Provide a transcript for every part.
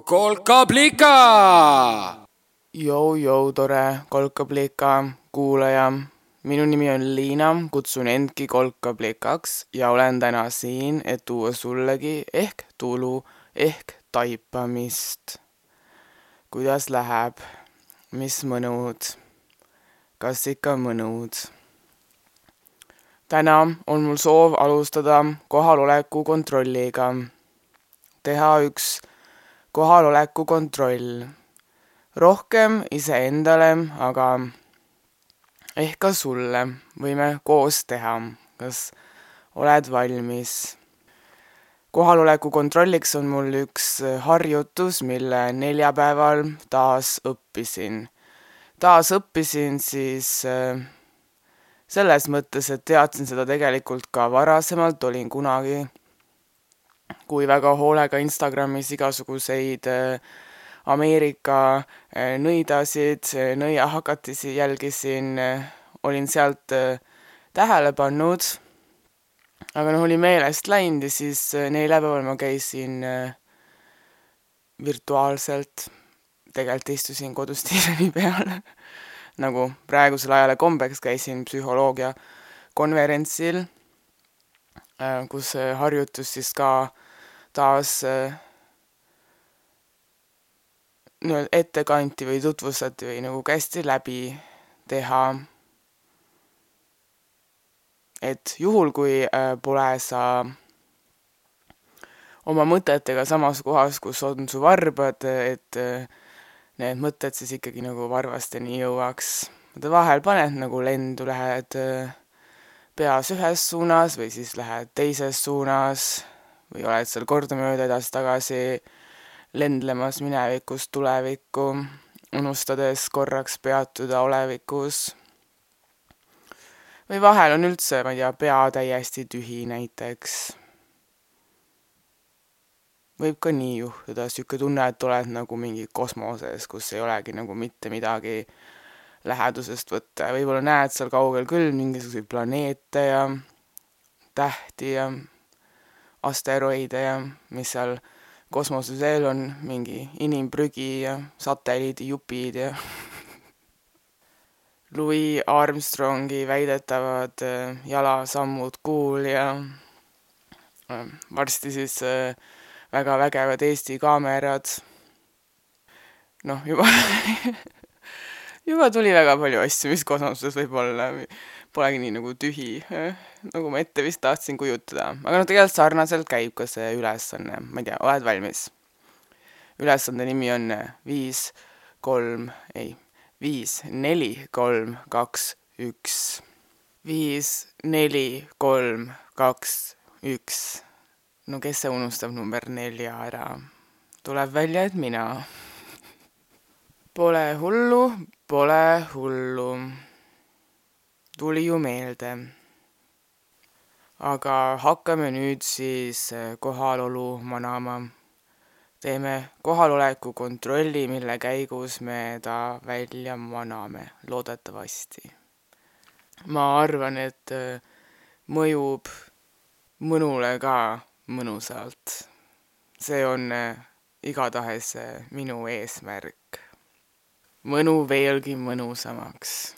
kolkablika. Jou-jou, tore kolkablika kuulaja. minu nimi on Liina, kutsun endki kolkablikaks ja olen täna siin, et tuua sullegi ehk tulu ehk taipamist. kuidas läheb? mis mõnud? kas ikka mõnud? täna on mul soov alustada kohaloleku kontrolliga. teha üks kohaloleku kontroll. rohkem iseendale, aga ehk ka sulle võime koos teha. kas oled valmis? kohaloleku kontrolliks on mul üks harjutus, mille neljapäeval taas õppisin. taas õppisin siis äh, selles mõttes, et teadsin seda tegelikult ka varasemalt, olin kunagi, kui väga hoolega Instagramis igasuguseid äh, Ameerika äh, nõidasid, nõiahakatisi jälgisin, äh, olin sealt tähele pannud, aga noh, oli meelest läinud ja siis neljapäeval ma käisin virtuaalselt, tegelikult istusin kodus diivani peal. Nagu praegusel ajal kombeks, käisin psühholoogia konverentsil, äh, kus harjutus siis ka taas äh, nii-öelda ette kanti või tutvustati või nagu kästi läbi teha. et juhul, kui äh, pole sa oma mõtetega samas kohas, kus on su varbad, et need mõtted siis ikkagi nagu varvasteni jõuaks. vaata vahel paned nagu lendu, lähed äh, peas ühes suunas või siis lähed teises suunas või oled seal kordamööda edasi-tagasi lendlemas minevikust tulevikku, unustades korraks peatuda olevikus. või vahel on üldse, ma ei tea, pea täiesti tühi näiteks võib ka nii juhtuda, sihuke tunne, et oled nagu mingi kosmoses, kus ei olegi nagu mitte midagi lähedusest võtta ja võib-olla näed seal kaugel küll mingisuguseid planeete ja tähti ja asteroide ja mis seal kosmoses veel on, mingi inimprügi ja satelliidijupid ja Louis Armstrongi väidetavad äh, jalasammud kuul ja äh, varsti siis äh, väga vägevad Eesti kaamerad. noh, juba juba tuli väga palju asju, mis kosmoses võib-olla polegi nii nagu tühi, nagu ma ette vist tahtsin kujutada. aga noh, tegelikult sarnaselt käib ka see ülesanne, ma ei tea, oled valmis? ülesande nimi on viis, kolm, ei, viis, neli, kolm, kaks, üks. viis, neli, kolm, kaks, üks no kes see unustab number nelja ära? tuleb välja, et mina. Pole hullu, pole hullu. Tuli ju meelde. aga hakkame nüüd siis eh, kohalolu manama. teeme kohaloleku kontrolli, mille käigus me ta välja maname, loodetavasti. ma arvan, et eh, mõjub mõnule ka mõnusalt. see on äh, igatahes äh, minu eesmärk. mõnu veelgi mõnusamaks.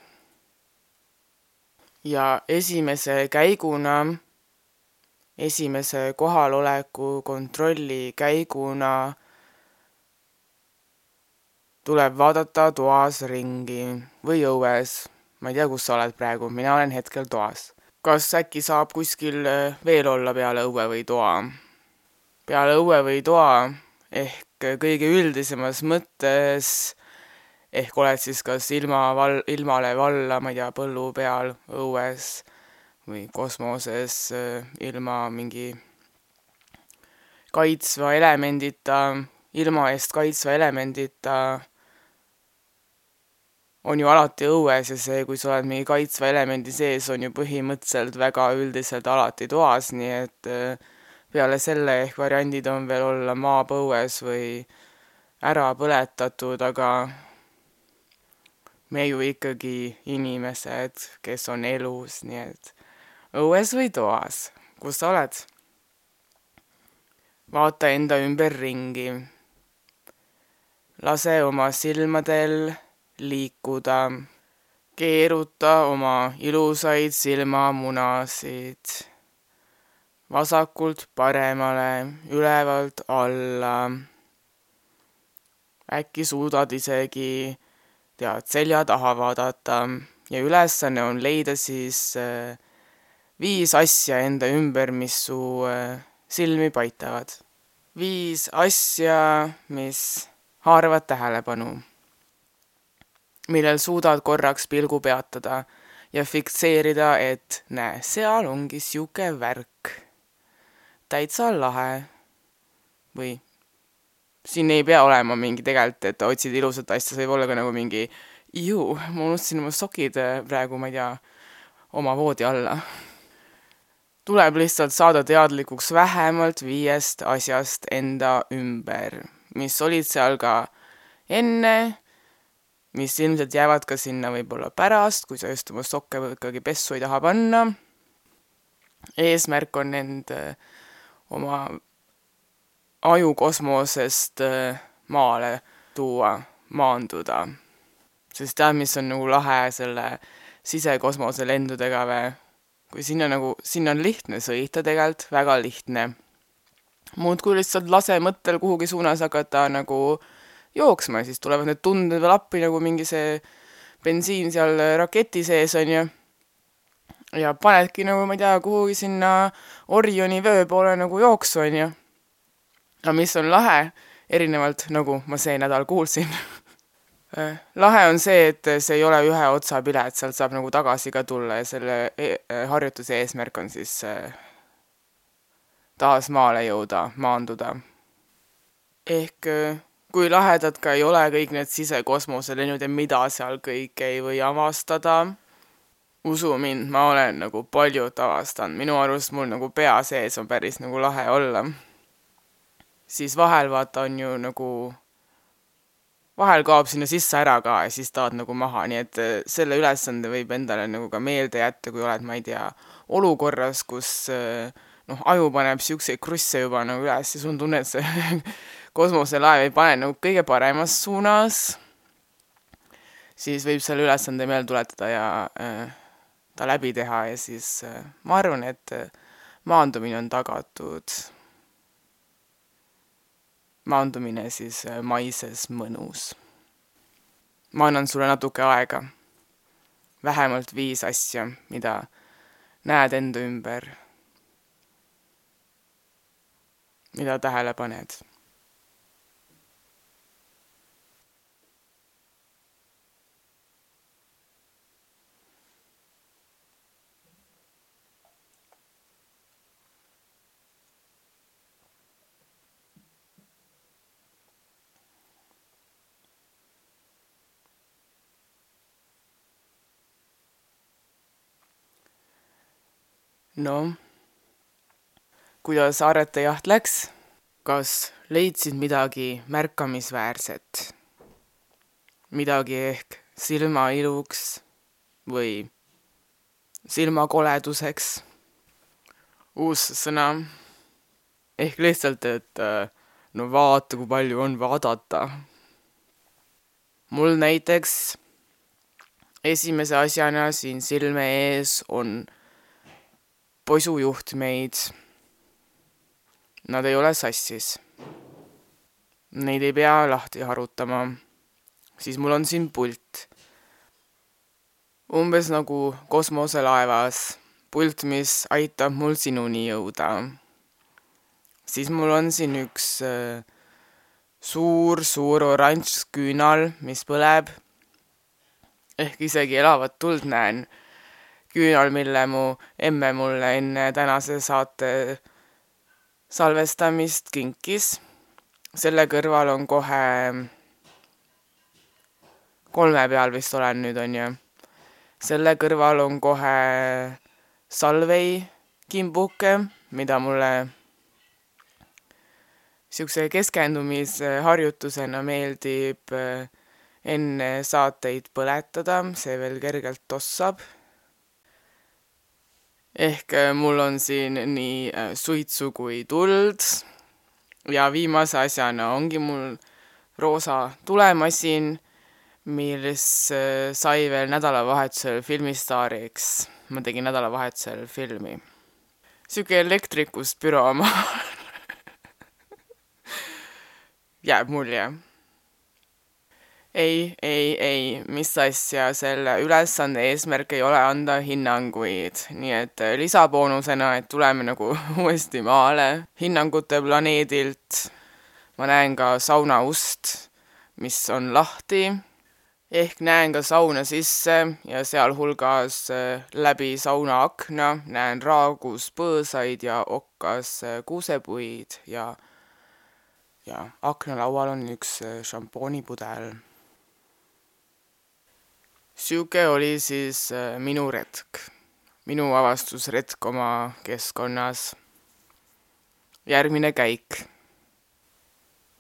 Ja esimese käiguna, esimese kohaloleku kontrolli käiguna tuleb vaadata toas ringi või õues. ma ei tea, kus sa oled praegu, mina olen hetkel toas kas äkki saab kuskil äh, veel olla peale õue või toa? peale õue või toa ehk kõige üldisemas mõttes ehk oled siis kas ilma val-, ilmale valla, ma ei tea, põllu peal, õues või kosmoses äh, ilma mingi kaitsva elemendita, ilma eest kaitsva elemendita. On ju alati õues ja see, kui sa oled mingi kaitsva elemendi sees, on ju põhimõtteliselt väga üldiselt alati toas, nii et äh, peale selle ehk variandid on veel olla maapõues või ära põletatud, aga me ju ikkagi inimesed, kes on elus, nii et õues või toas, kus sa oled? vaata enda ümber ringi. lase oma silmadel liikuda. keeruta oma ilusaid silmamunasid vasakult paremale, ülevalt alla. äkki suudad isegi, tead, selja taha vaadata ja ülesanne on leida siis äh, viis asja enda ümber, mis su äh, silmi paitavad. viis asja, mis haaravad tähelepanu, millel suudad korraks pilgu peatada ja fikseerida, et näe, seal ongi sihuke värk. täitsa lahe. või siin ei pea olema mingi tegelikult, et otsid ilusat asja, see võib olla ka nagu mingi ju, ma unustasin oma sokid äh, praegu, ma ei tea, oma voodi alla. tuleb lihtsalt saada teadlikuks vähemalt viiest asjast enda ümber, mis olid seal ka enne, mis ilmselt jäävad ka sinna võib-olla pärast, kui sa just oma sokke ikkagi pessu ei taha panna. eesmärk on end äh, oma ajukosmosest äh, maale tuua, maanduda sest tead, mis on nagu lahe selle sisekosmose lendudega või? kui sinna nagu, sinna on lihtne sõita tegelikult, väga lihtne. muudkui lihtsalt lase mõttel kuhugi suunas hakata nagu jooksma, siis tulevad need tunded veel appi, nagu mingi see bensiin seal raketi sees on ju. ja panedki nagu, ma ei tea, kuhugi sinna Orioni vöö poole nagu jooksu on ju. Aga mis on lahe, erinevalt nagu ma see nädal kuulsin Äh, lahe on see, et see ei ole ühe otsa pilet, sealt saab nagu tagasi ka tulla ja selle e äh, harjutuse eesmärk on siis äh, taas maale jõuda, maanduda. ehk kui lahedad ka ei ole kõik need sisekosmoselennud ja mida seal kõike ei või avastada, usu mind, ma olen nagu paljut avastanud, minu arust mul nagu pea sees on päris nagu lahe olla. Siis vahel vaata on ju nagu vahel kaob sinna sisse ära ka ja siis tahad nagu maha, nii et äh, selle ülesande võib endale nagu ka meelde jätta, kui oled, ma ei tea, olukorras, kus äh, noh, aju paneb siukseid krusse juba nagu üles ja sul on tunne, et see kosmoselaev ei pane nagu kõige paremas suunas, siis võib selle ülesande meelde tuletada ja äh, ta läbi teha ja siis ma arvan, et maandumine on tagatud maandumine siis äh, maises mõnus. ma annan sulle natuke aega. vähemalt viis asja, mida näed enda ümber, mida tähele paned noh, kuidas aretejaht läks? kas leidsid midagi märkamisväärset? midagi ehk silmailuks või silmakoleduseks? uus sõna. ehk lihtsalt, et no vaata, kui palju on vaadata. mul näiteks esimese asjana siin silme ees on poisujuhtmeid. Nad ei ole sassis. Neid ei pea lahti harutama. siis mul on siin pult. umbes nagu kosmoselaevas. pult, mis aitab mul sinuni jõuda. siis mul on siin üks äh, suur-suur oranž küünal, mis põleb. ehk isegi elavat tuld näen küünal, mille mu emme mulle enne tänase saate salvestamist kinkis. selle kõrval on kohe, kolme peal vist olen nüüd, on ju. selle kõrval on kohe salvei kimbuke, mida mulle niisuguse keskendumisharjutusena meeldib eh, enne saateid põletada, see veel kergelt tossab ehk äh, mul on siin nii äh, suitsu kui tuld ja viimase asjana ongi mul roosa tulemasin, mis äh, sai veel nädalavahetusel filmistaariks. ma tegin nädalavahetusel filmi. sihuke elektrikust büromaa jääb mulje ei, ei, ei, mis asja, selle ülesande eesmärk ei ole anda hinnanguid, nii et äh, lisaboonusena, et tuleme nagu uuesti maale hinnangute planeedilt. ma näen ka sauna ust, mis on lahti, ehk näen ka sauna sisse ja sealhulgas äh, läbi sauna akna näen raagus põõsaid ja okkas äh, kuusepuid ja ja aknalaual on üks šampoonipudel sihuke oli siis äh, minu retk, minu avastusretk oma keskkonnas. järgmine käik.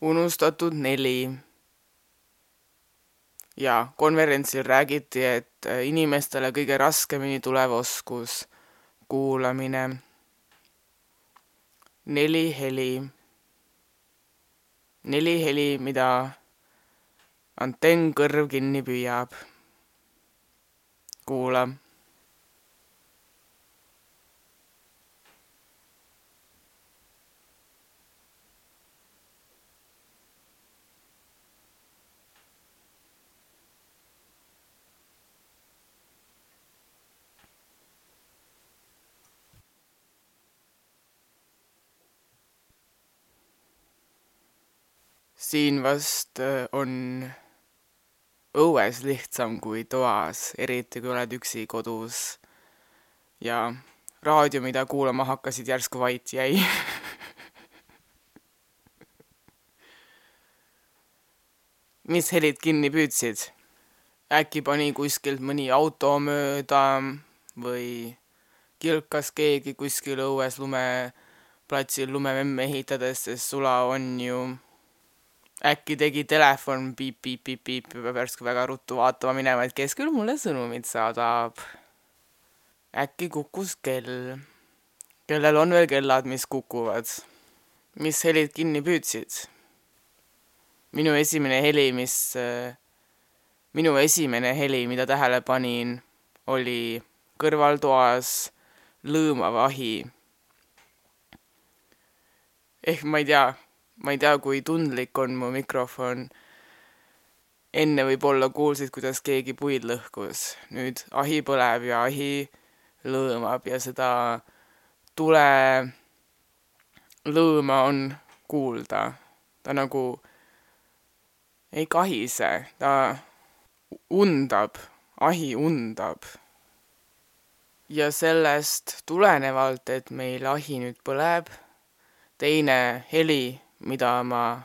unustatud neli. ja konverentsil räägiti, et äh, inimestele kõige raskemini tulev oskus, kuulamine. neli heli. neli heli, mida antenn kõrv kinni püüab kuula. siin vast äh, on õues lihtsam kui toas, eriti kui oled üksi kodus. ja raadio, mida kuulama hakkasid, järsku vait jäi mis helid kinni püüdsid? äkki pani kuskilt mõni auto mööda või kilkas keegi kuskil õues lumeplatsil lumememme ehitades, sest sula on ju äkki tegi telefon piip-piip-piip-piip peab järsku väga ruttu vaatama minema, et kes küll mulle sõnumit saadab. äkki kukkus kell. kellel on veel kellad, mis kukuvad? mis helid kinni püüdsid? minu esimene heli, mis, minu esimene heli, mida tähele panin, oli kõrvaltoas lõõmav ahi. ehk ma ei tea ma ei tea, kui tundlik on mu mikrofon. enne võib-olla kuulsid, kuidas keegi puid lõhkus. nüüd ahi põleb ja ahi lõõmab ja seda tule lõõma on kuulda. ta nagu ei kahise, ta undab, ahi undab. ja sellest tulenevalt, et meil ahi nüüd põleb, teine heli mida ma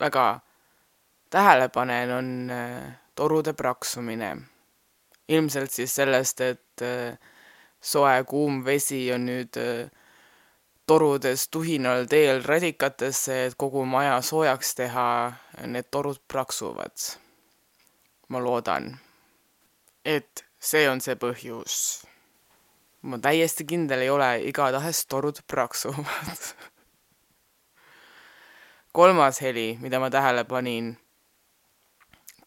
väga tähele panen, on äh, torude praksumine. ilmselt siis sellest, et äh, soe kuum vesi on nüüd äh, torudes tuhinal teel radikatesse, et kogu maja soojaks teha, need torud praksuvad. ma loodan, et see on see põhjus. ma täiesti kindel ei ole, igatahes torud praksuvad kolmas heli, mida ma tähele panin.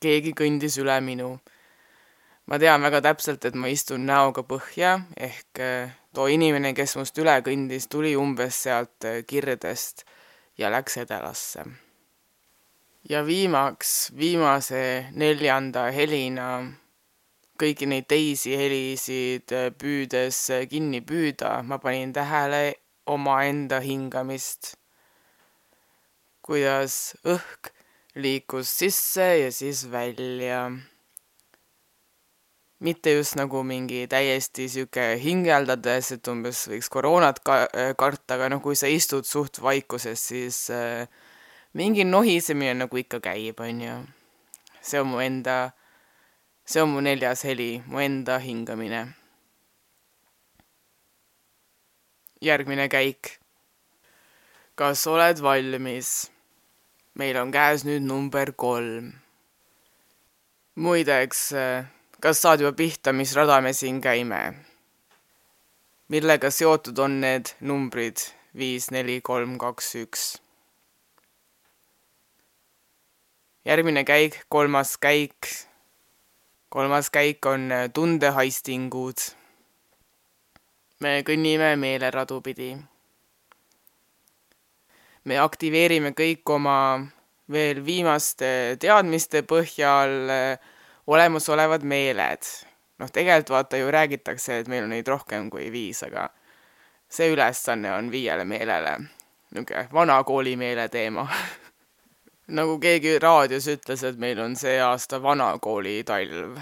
keegi kõndis üle minu. ma tean väga täpselt, et ma istun näoga põhja ehk äh, too inimene, kes must üle kõndis, tuli umbes sealt äh, kirdest ja läks edelasse. ja viimaks, viimase neljanda helina kõiki neid teisi helisid äh, püüdes kinni püüda, ma panin tähele omaenda hingamist kuidas õhk liikus sisse ja siis välja. mitte just nagu mingi täiesti sihuke hingeldades, et umbes võiks koroonat ka-, karta, aga noh, kui sa istud suht vaikuses, siis äh, mingi nohisemine nagu ikka käib, on ju. see on mu enda, see on mu neljas heli, mu enda hingamine. järgmine käik. kas oled valmis? Meil on käes nüüd number kolm. muideks, kas saad juba pihta, mis rada me siin käime? millega seotud on need numbrid viis, neli, kolm, kaks, üks? järgmine käik, kolmas käik. kolmas käik on tundehaistingud. me kõnnime meeleradu pidi. Me aktiveerime kõik oma veel viimaste teadmiste põhjal äh, olemasolevad meeled. noh, tegelikult vaata ju räägitakse, et meil on neid rohkem kui viis, aga see ülesanne on viiele meelele. niisugune vanakooli meele teema nagu keegi raadios ütles, et meil on see aasta vanakooli talv.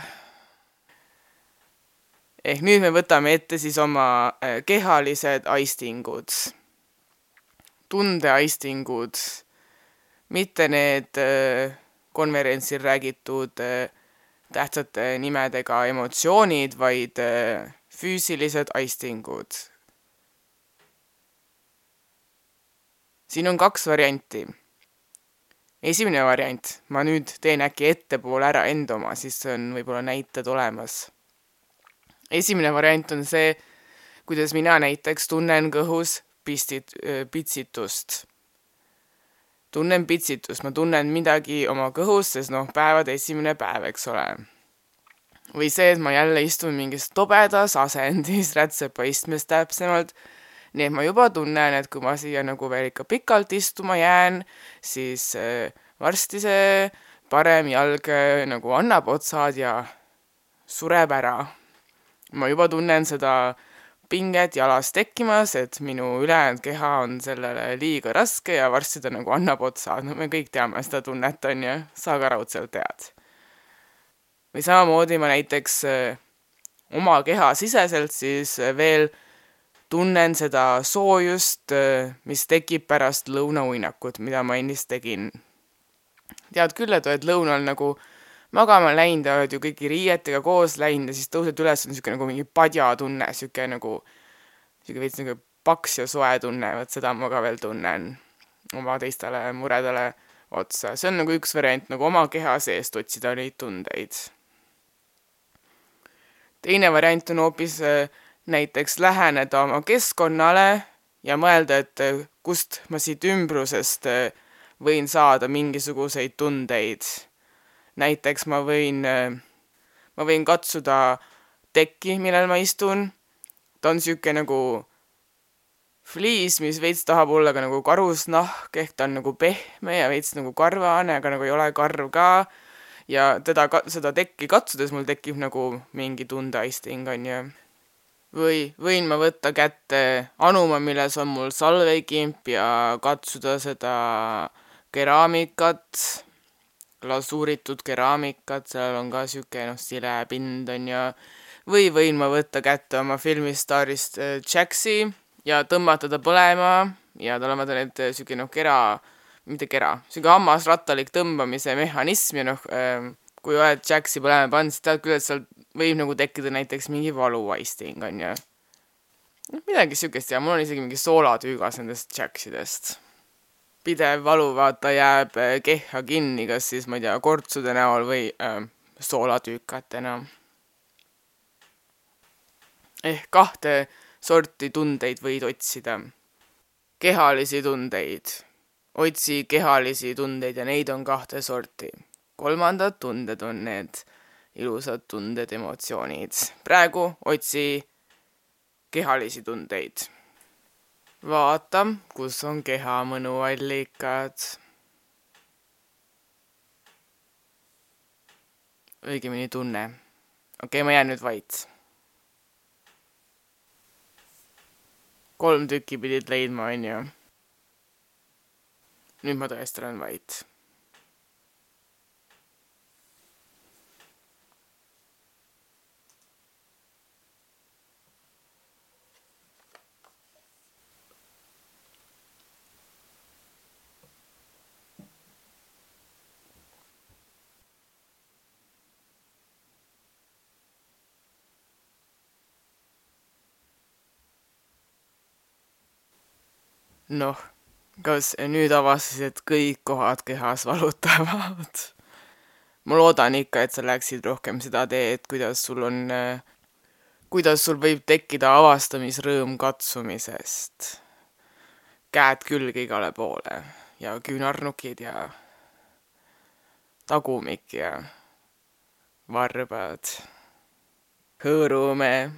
ehk nüüd me võtame ette siis oma äh, kehalised aistingud, tundeaistingud, mitte need äh, konverentsil räägitud äh, tähtsate nimedega emotsioonid, vaid füüsilised aistingud. siin on kaks varianti esimene variant, ma nüüd teen äkki ettepoole ära enda oma, siis on võib-olla näited olemas. esimene variant on see, kuidas mina näiteks tunnen kõhus pistit-, pitsitust. tunnen pitsitust, ma tunnen midagi oma kõhus, sest noh, päevade esimene päev, eks ole. või see, et ma jälle istun mingis tobedas asendis, rätsepa istmes täpsemalt nii et ma juba tunnen, et kui ma siia nagu veel ikka pikalt istuma jään, siis äh, varsti see parem jalg äh, nagu annab otsad ja sureb ära. ma juba tunnen seda pinget jalas tekkimas, et minu ülejäänud keha on sellele liiga raske ja varsti ta nagu annab otsad, no me kõik teame seda tunnet, on ju, sa ka raudselt tead. või samamoodi ma näiteks äh, oma kehasiseselt siis veel tunnen seda soojust, äh, mis tekib pärast lõunauinakut, mida ma ennist tegin. tead küll, et oled lõunal nagu magama läinud oled ju kõigi riietega koos läinud ja siis tõused üles, on niisugune nagu mingi padjatunne, niisugune nagu, niisugune veits nagu paks ja soe tunne, vot seda ma ka veel tunnen oma teistele muredele otsa. see on nagu üks variant, nagu oma keha seest otsida neid tundeid. teine variant on hoopis äh, näiteks läheneda oma keskkonnale ja mõelda, et äh, kust ma siit ümbrusest äh, võin saada mingisuguseid tundeid. Näiteks ma võin, äh, ma võin katsuda tekki, millel ma istun. ta on niisugune nagu fliis, mis veits tahab olla ka nagu karusnahk, ehk ta on nagu pehme ja veits nagu karvane, aga nagu ei ole karv ka. ja teda, seda tekki katsudes mul tekib nagu mingi tundeaisting, on ju või võin ma võtta kätte anuma, milles on mul salveikimp ja katsuda seda keraamikat, glasuuritud keraamikat, seal on ka sihuke noh, sile pind on ju. või võin ma võtta kätte oma filmistaarist äh, Jaxi ja tõmmata ta põlema ja tal on vaata need äh, sihuke noh, kera, mitte kera, sihuke hammasrattalik tõmbamise mehhanism ja noh, äh, kui oled Jaxi põlema pannud, siis tead küll, et seal võib nagu tekkida näiteks mingi valuvaisting, on ju. noh, midagi siukest ja mul on isegi mingi soolatüügas nendest Jacksidest. Pidev valu, vaata, jääb äh, kehha kinni, kas siis, ma ei tea, kortsude näol või äh, soolatüükatena. ehk kahte sorti tundeid võid otsida. kehalisi tundeid. otsi kehalisi tundeid ja neid on kahte sorti. kolmandad tunded on need ilusad tunded, emotsioonid. praegu otsi kehalisi tundeid. Vaata, kus on keha mõnuallikad. õigemini tunne. okei okay,, ma jään nüüd vait. kolm tükki pidid leidma, onju. nüüd ma tõesti olen vait noh, kas nüüd avastasid, et kõik kohad kehas valutavad? ma loodan ikka, et sa läksid rohkem seda teed, kuidas sul on, kuidas sul võib tekkida avastamisrõõm katsumisest. käed külge igale poole ja küünarnukid ja tagumik ja varbad. hõõrume.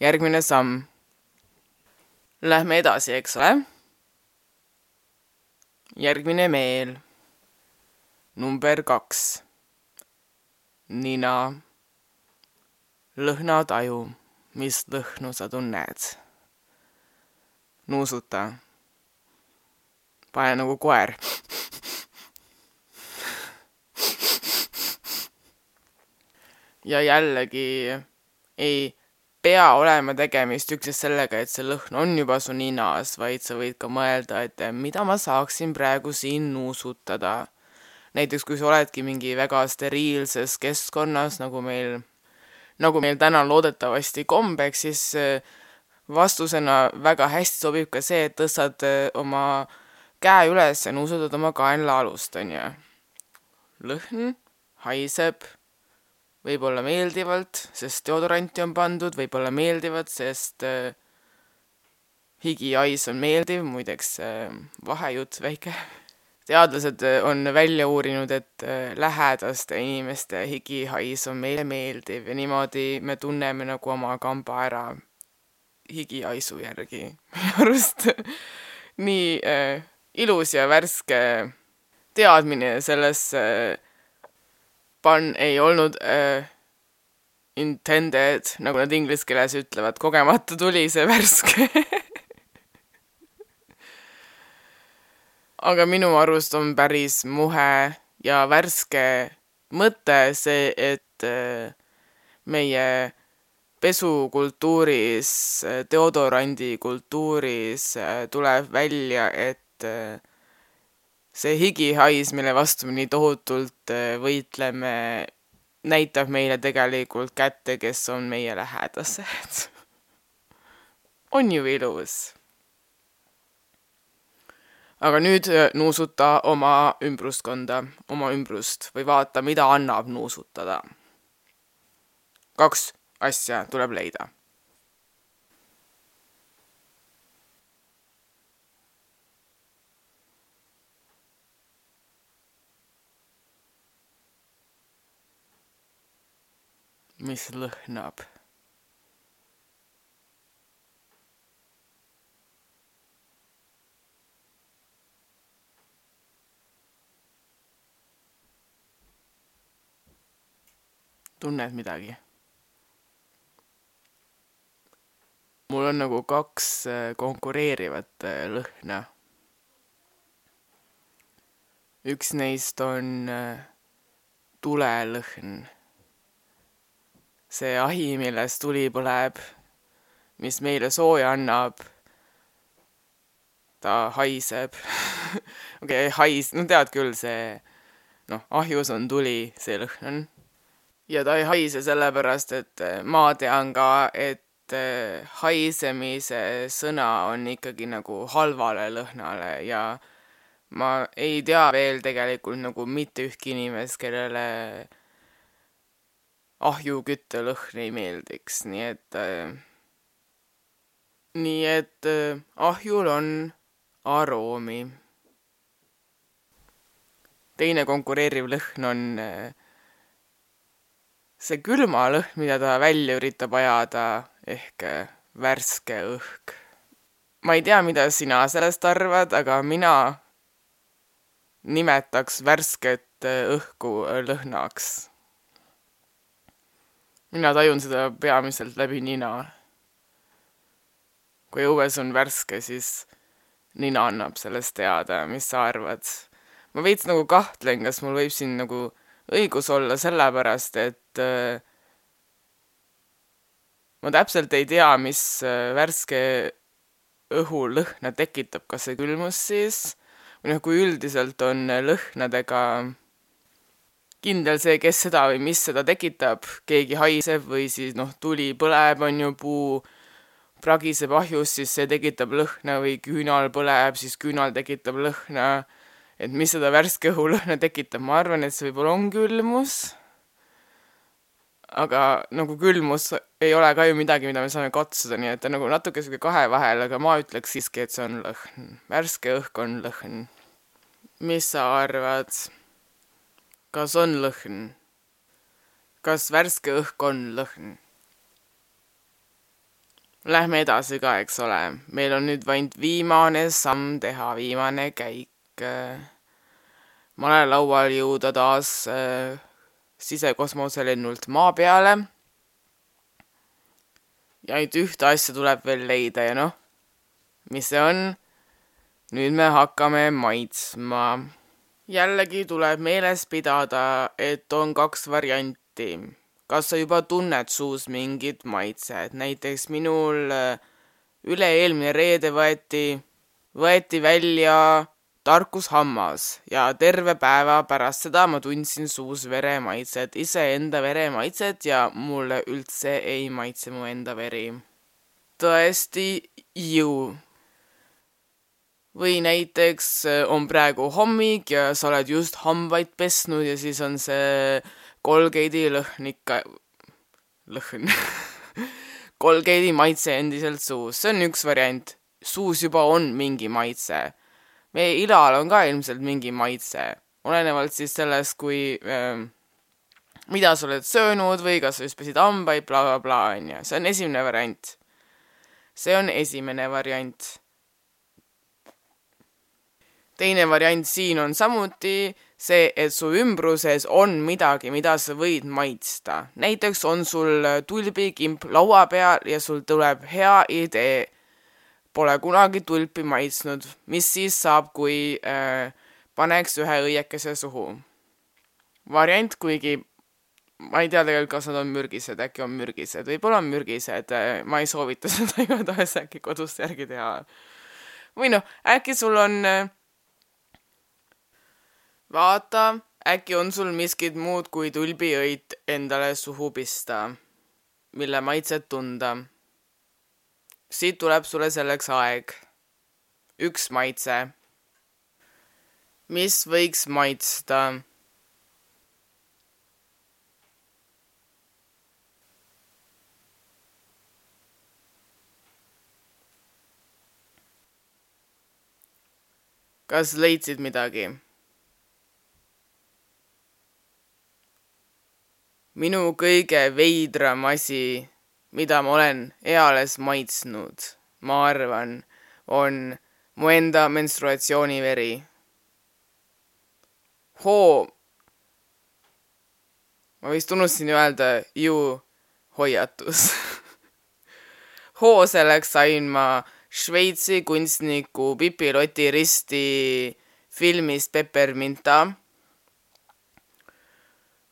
järgmine samm. Lähme edasi, eks ole. järgmine meel. number kaks. nina. lõhnataju, mis lõhnu sa tunned? nuusuta. pane nagu koer ja jällegi ei pea olema tegemist üksnes sellega, et see lõhn on juba su ninas, vaid sa võid ka mõelda, et mida ma saaksin praegu siin nuusutada. näiteks kui sa oledki mingi väga steriilses keskkonnas, nagu meil, nagu meil täna loodetavasti kombeks, siis äh, vastusena väga hästi sobib ka see, et tõstad äh, oma käe üles ja nuusutad oma kaenlaalust, onju. lõhn haiseb võib-olla meeldivalt, sest deodoranti on pandud, võib-olla meeldivalt, sest äh, higihais on meeldiv, muideks äh, vahejutt väike. teadlased äh, on välja uurinud, et äh, lähedaste inimeste higihais on meile meeldiv ja niimoodi me tunneme nagu oma kamba ära higihaisu järgi. minu arust nii äh, ilus ja värske teadmine sellesse äh, pun ei olnud äh, intended, nagu nad inglise keeles ütlevad, kogemata tuli see värske. Aga minu arust on päris muhe ja värske mõte see, et äh, meie pesukultuuris, deodorandi kultuuris äh, tuleb välja, et äh, see higihais, mille vastu me nii tohutult äh, võitleme, näitab meile tegelikult kätte, kes on meie lähedased. on ju ilus? aga nüüd äh, nuusuta oma ümbruskonda, oma ümbrust või vaata, mida annab nuusutada. kaks asja tuleb leida mis lõhnab. tunned midagi? mul on nagu kaks äh, konkureerivat äh, lõhna. üks neist on äh, tulelõhn see ahi, millest tuli põleb, mis meile sooja annab, ta haiseb okei okay,, hais, no tead küll, see noh, ahjus on tuli, see lõhn on. ja ta ei haise sellepärast, et ma tean ka, et eh, haisemise sõna on ikkagi nagu halvale lõhnale ja ma ei tea veel tegelikult nagu mitte ühtki inimest, kellele ahjuküttelõhn ei meeldiks, nii et äh, nii et äh, ahjul on aroomi. teine konkureeriv lõhn on äh, see külmalõhn, mida ta välja üritab ajada, ehk äh, värske õhk. ma ei tea, mida sina sellest arvad, aga mina nimetaks värsket äh, õhku lõhnaks mina tajun seda peamiselt läbi nina. kui õues on värske, siis nina annab sellest teada, mis sa arvad. ma veits nagu kahtlen, kas mul võib siin nagu õigus olla, sellepärast et äh, ma täpselt ei tea, mis äh, värske õhu lõhna tekitab, kas see külmus siis või noh, kui üldiselt on lõhnadega kindel see, kes seda või mis seda tekitab, keegi haiseb või siis noh, tuli põleb, on ju, puu pragiseb ahjus, siis see tekitab lõhna või küünal põleb, siis küünal tekitab lõhna. et mis seda värske õhu lõhna tekitab, ma arvan, et see võib-olla on külmus. aga nagu külmus ei ole ka ju midagi, mida me saame katsuda, nii et ta nagu natuke sihuke kahe vahel, aga ma ütleks siiski, et see on lõhn. värske õhk on lõhn. mis sa arvad? Kas on lõhn? kas värske õhk on lõhn? Lähme edasi ka, eks ole. meil on nüüd vaid viimane samm teha, viimane käik. malelaual jõuda taas äh, sisekosmoselennult maa peale. ja ainult ühte asja tuleb veel leida ja noh, mis see on? nüüd me hakkame maitsma. Jällegi tuleb meeles pidada, et on kaks varianti kas sa juba tunned suus mingit maitset, näiteks minul äh, üle-eelmine reede võeti, võeti välja tarkushammas ja terve päeva pärast seda ma tundsin suus veremaitset, iseenda veremaitset ja mulle üldse ei maitse mu enda veri. tõesti, ju. Või näiteks äh, on praegu hommik ja sa oled just hambaid pesnud ja siis on see Colgate'i lõhn ikka, lõhn Colgate'i maitse endiselt suus, see on üks variant. suus juba on mingi maitse. meie ilal on ka ilmselt mingi maitse, olenevalt siis sellest, kui äh, mida sa oled söönud või kas sa just pesid hambaid bla, bla, blablabla, onju. see on esimene variant. see on esimene variant. Teine variant siin on samuti see, et su ümbruses on midagi, mida sa võid maitsta. näiteks on sul tulbikimp laua peal ja sul tuleb hea idee. Pole kunagi tulpi maitsnud, mis siis saab, kui äh, paneks ühe õiekese suhu? variant, kuigi ma ei tea tegelikult, kas nad on mürgised, äkki on mürgised, võib-olla on mürgised, äh, ma ei soovita seda igatahes äkki kodus järgi teha. või noh, äkki sul on äh, vaata, äkki on sul miskit muud kui tulbiõit endale suhu pista, mille maitset tunda. siit tuleb sulle selleks aeg. üks maitse. mis võiks maitsta? kas leidsid midagi? Minu kõige veidram asi, mida ma olen eales maitsnud, ma arvan, on mu enda menstruatsiooniveri. hoo, ma vist unustasin öelda ju hoiatus. Hoo selleks sain ma Šveitsi kunstniku Pipi Loti Risti filmist Pepperminta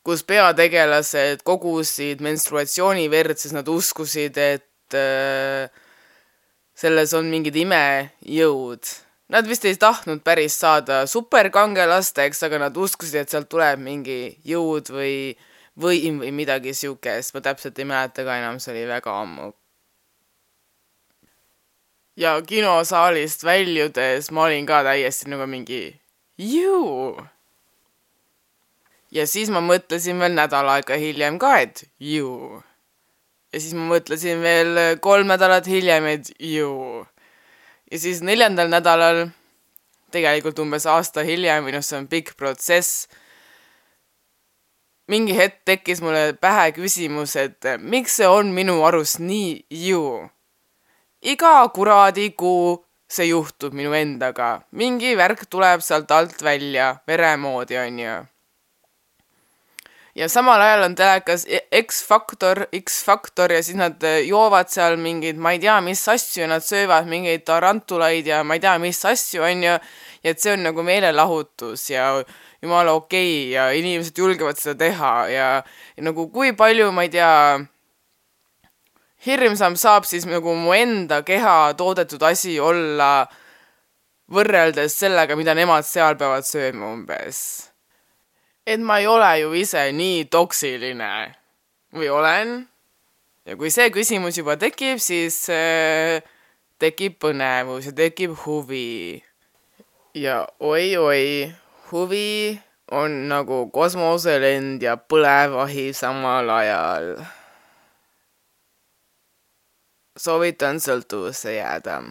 kus peategelased kogusid menstruatsiooniverd, sest nad uskusid, et äh, selles on mingid imejõud. Nad vist ei tahtnud päris saada superkangelasteks, aga nad uskusid, et sealt tuleb mingi jõud või võim või midagi siukest, ma täpselt ei mäleta ka enam, see oli väga ammu. ja kinosaalist väljudes ma olin ka täiesti nagu mingi juu ja siis ma mõtlesin veel nädal aega hiljem ka, et ju. ja siis ma mõtlesin veel kolm nädalat hiljem, et ju. ja siis neljandal nädalal, tegelikult umbes aasta hiljem või noh, see on pikk protsess, mingi hetk tekkis mulle pähe küsimus, et miks see on minu arust nii ju. iga kuradi kuu see juhtub minu endaga, mingi värk tuleb sealt alt välja, vere moodi, onju ja samal ajal on telekas e- X-Factor, X-Factor ja siis nad äh, joovad seal mingeid, ma ei tea, mis asju, nad söövad mingeid tarantulaid ja ma ei tea, mis asju, on ju. ja et see on nagu meelelahutus ja jumala okei okay ja inimesed julgevad seda teha ja, ja nagu kui palju, ma ei tea, hirmsam saab siis nagu mu enda keha toodetud asi olla võrreldes sellega, mida nemad seal peavad sööma umbes et ma ei ole ju ise nii toksiline või olen. ja kui see küsimus juba tekib, siis äh, tekib põnevus ja tekib huvi. ja oi-oi, huvi on nagu kosmoselend ja põlevahi samal ajal. soovitan sõltuvusse jääda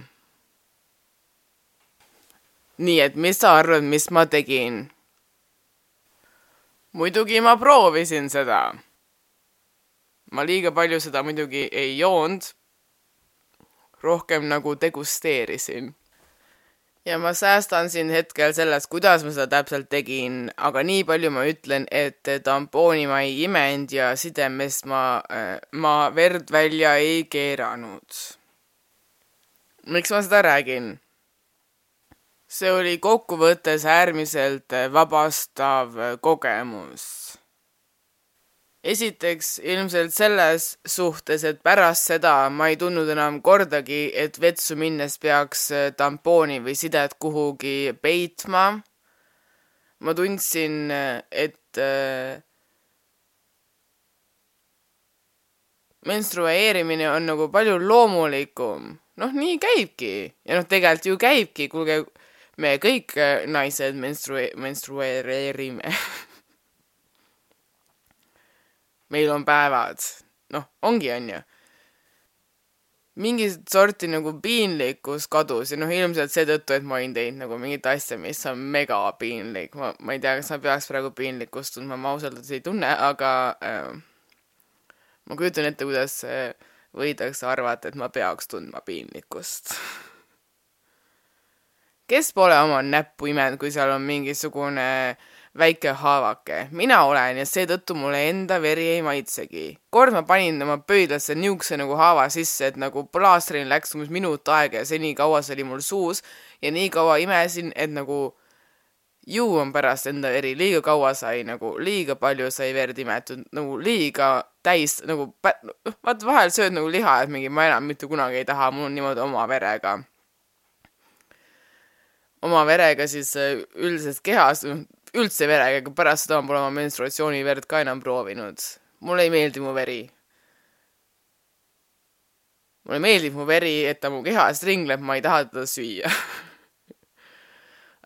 nii et mis sa arvad, mis ma tegin? Muidugi ma proovisin seda. ma liiga palju seda muidugi ei joonud. rohkem nagu degusteerisin ja ma säästan siin hetkel sellest, kuidas ma seda täpselt tegin, aga nii palju ma ütlen, et tampooni ma ei imenud ja sidemest ma, äh, ma verd välja ei keeranud. miks ma seda räägin? See oli kokkuvõttes äärmiselt vabastav kogemus esiteks ilmselt selles suhtes, et pärast seda ma ei tundnud enam kordagi, et vetsu minnes peaks äh, tampooni või sidet kuhugi peitma. ma tundsin, et menstrueerimine on nagu palju loomulikum. noh, nii käibki ja noh, tegelikult ju käibki, kuulge, me kõik äh, naised menstrue-, menstrueerime meil on päevad. noh, ongi, on ju. mingit sorti nagu piinlikkus kadus ja noh, ilmselt seetõttu, et ma olin teinud nagu mingit asja, mis on mega piinlik. ma, ma ei tea, kas ma peaks praegu piinlikkust tundma, ma ausalt öeldes ei tunne, aga äh, ma kujutan ette, kuidas äh, võidakse arvata, et ma peaks tundma piinlikkust kes pole oma näppu imenud, kui seal on mingisugune väike haavake. mina olen ja seetõttu mulle enda veri ei maitsegi. kord ma panin oma pöidlasse niisuguse nagu haava sisse, et nagu plaastrini läks umbes minut aega ja senikaua see oli mul suus ja nii kaua imesin, et nagu ju on pärast enda veri, liiga kaua sai nagu, liiga palju sai verd imetud, nagu liiga täis nagu, noh, vaata vahel sööd nagu liha, et mingi ma enam mitte kunagi ei taha, mul on niimoodi oma verega. Oma verega siis äh, üldises kehas, üldse verega, aga pärast seda ma pole oma menstruatsiooniverd ka enam proovinud. mulle ei meeldi mu veri. mulle meeldib mu veri, et ta mu kehas ringleb, ma ei taha teda süüa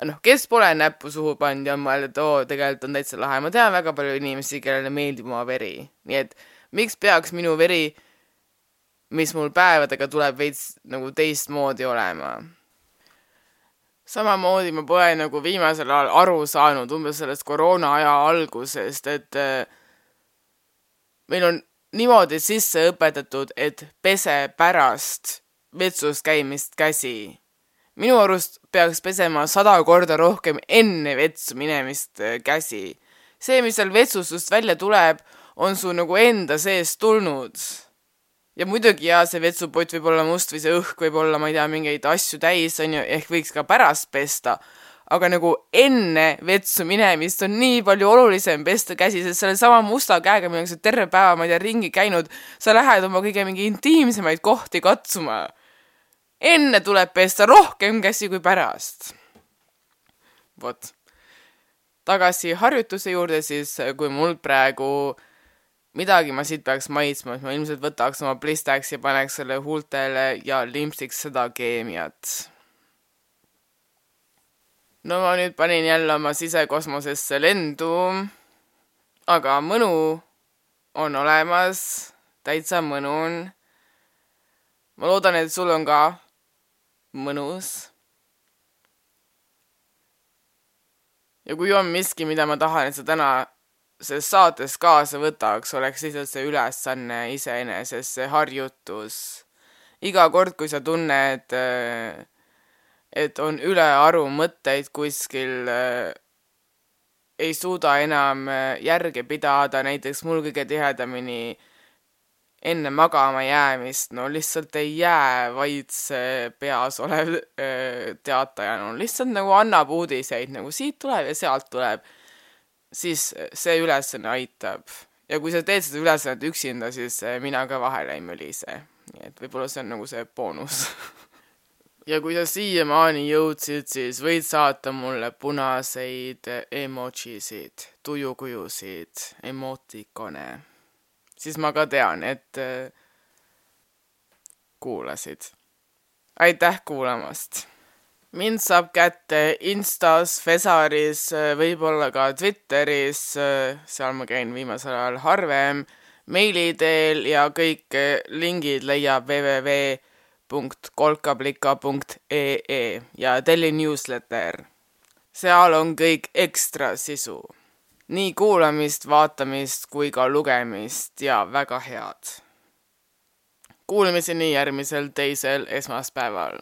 noh, kes pole näppu suhu pannud ja mõelnud, et oo, tegelikult on täitsa lahe. ma tean väga palju inimesi, kellele meeldib oma veri. nii et miks peaks minu veri, mis mul päevadega tuleb, veits nagu teistmoodi olema samamoodi ma pole nagu viimasel ajal aru saanud umbes sellest koroona aja algusest, et äh, meil on niimoodi sisse õpetatud, et pese pärast vetsus käimist käsi. minu arust peaks pesema sada korda rohkem enne vetsu minemist äh, käsi. see, mis seal vetsust välja tuleb, on su nagu enda seest tulnud ja muidugi jaa, see vetsupott võib olla must või see õhk võib olla, ma ei tea, mingeid asju täis, on ju, ehk võiks ka pärast pesta. aga nagu enne vetsu minemist on nii palju olulisem pesta käsi, sest sellesama musta käega, millega sa terve päeva, ma ei tea, ringi käinud, sa lähed oma kõige mingi intiimsemaid kohti katsuma. enne tuleb pesta rohkem käsi kui pärast. vot. tagasi harjutuse juurde siis, kui mul praegu midagi ma siit peaks maitsma, siis ma ilmselt võtaks oma Blistax ja paneks selle huultele ja limpsiks seda keemiat. no ma nüüd panin jälle oma sisekosmosesse lendu, aga mõnu on olemas, täitsa mõnu on. ma loodan, et sul on ka mõnus. ja kui on miski, mida ma tahan, et sa täna selles saates kaasa võtaks, oleks lihtsalt see ülesanne iseenesest, see harjutus. iga kord, kui sa tunned, äh, et on ülearu mõtteid kuskil, äh, ei suuda enam äh, järge pidada, näiteks mul kõige tihedamini enne magama jäämist, no lihtsalt ei jää vaid see peas olev teataja, no lihtsalt nagu annab uudiseid, nagu siit tuleb ja sealt tuleb siis see ülesanne aitab. ja kui sa teed seda ülesannet üksinda, siis eh, mina ka vahele ei mölise. nii et võib-olla see on nagu see boonus ja kui sa siiamaani jõudsid, siis võid saata mulle punaseid emojisid, tujukujusid, emotikone. siis ma ka tean, et eh, kuulasid. aitäh kuulamast mind saab kätte Instas, Fesaris, võib-olla ka Twitteris, seal ma käin viimasel ajal harvem, meili teel ja kõik lingid leiab www.kolkablika.ee ja telli newsletter seal on kõik ekstra sisu. nii kuulamist, vaatamist kui ka lugemist ja väga head. Kuulmiseni järgmisel teisel esmaspäeval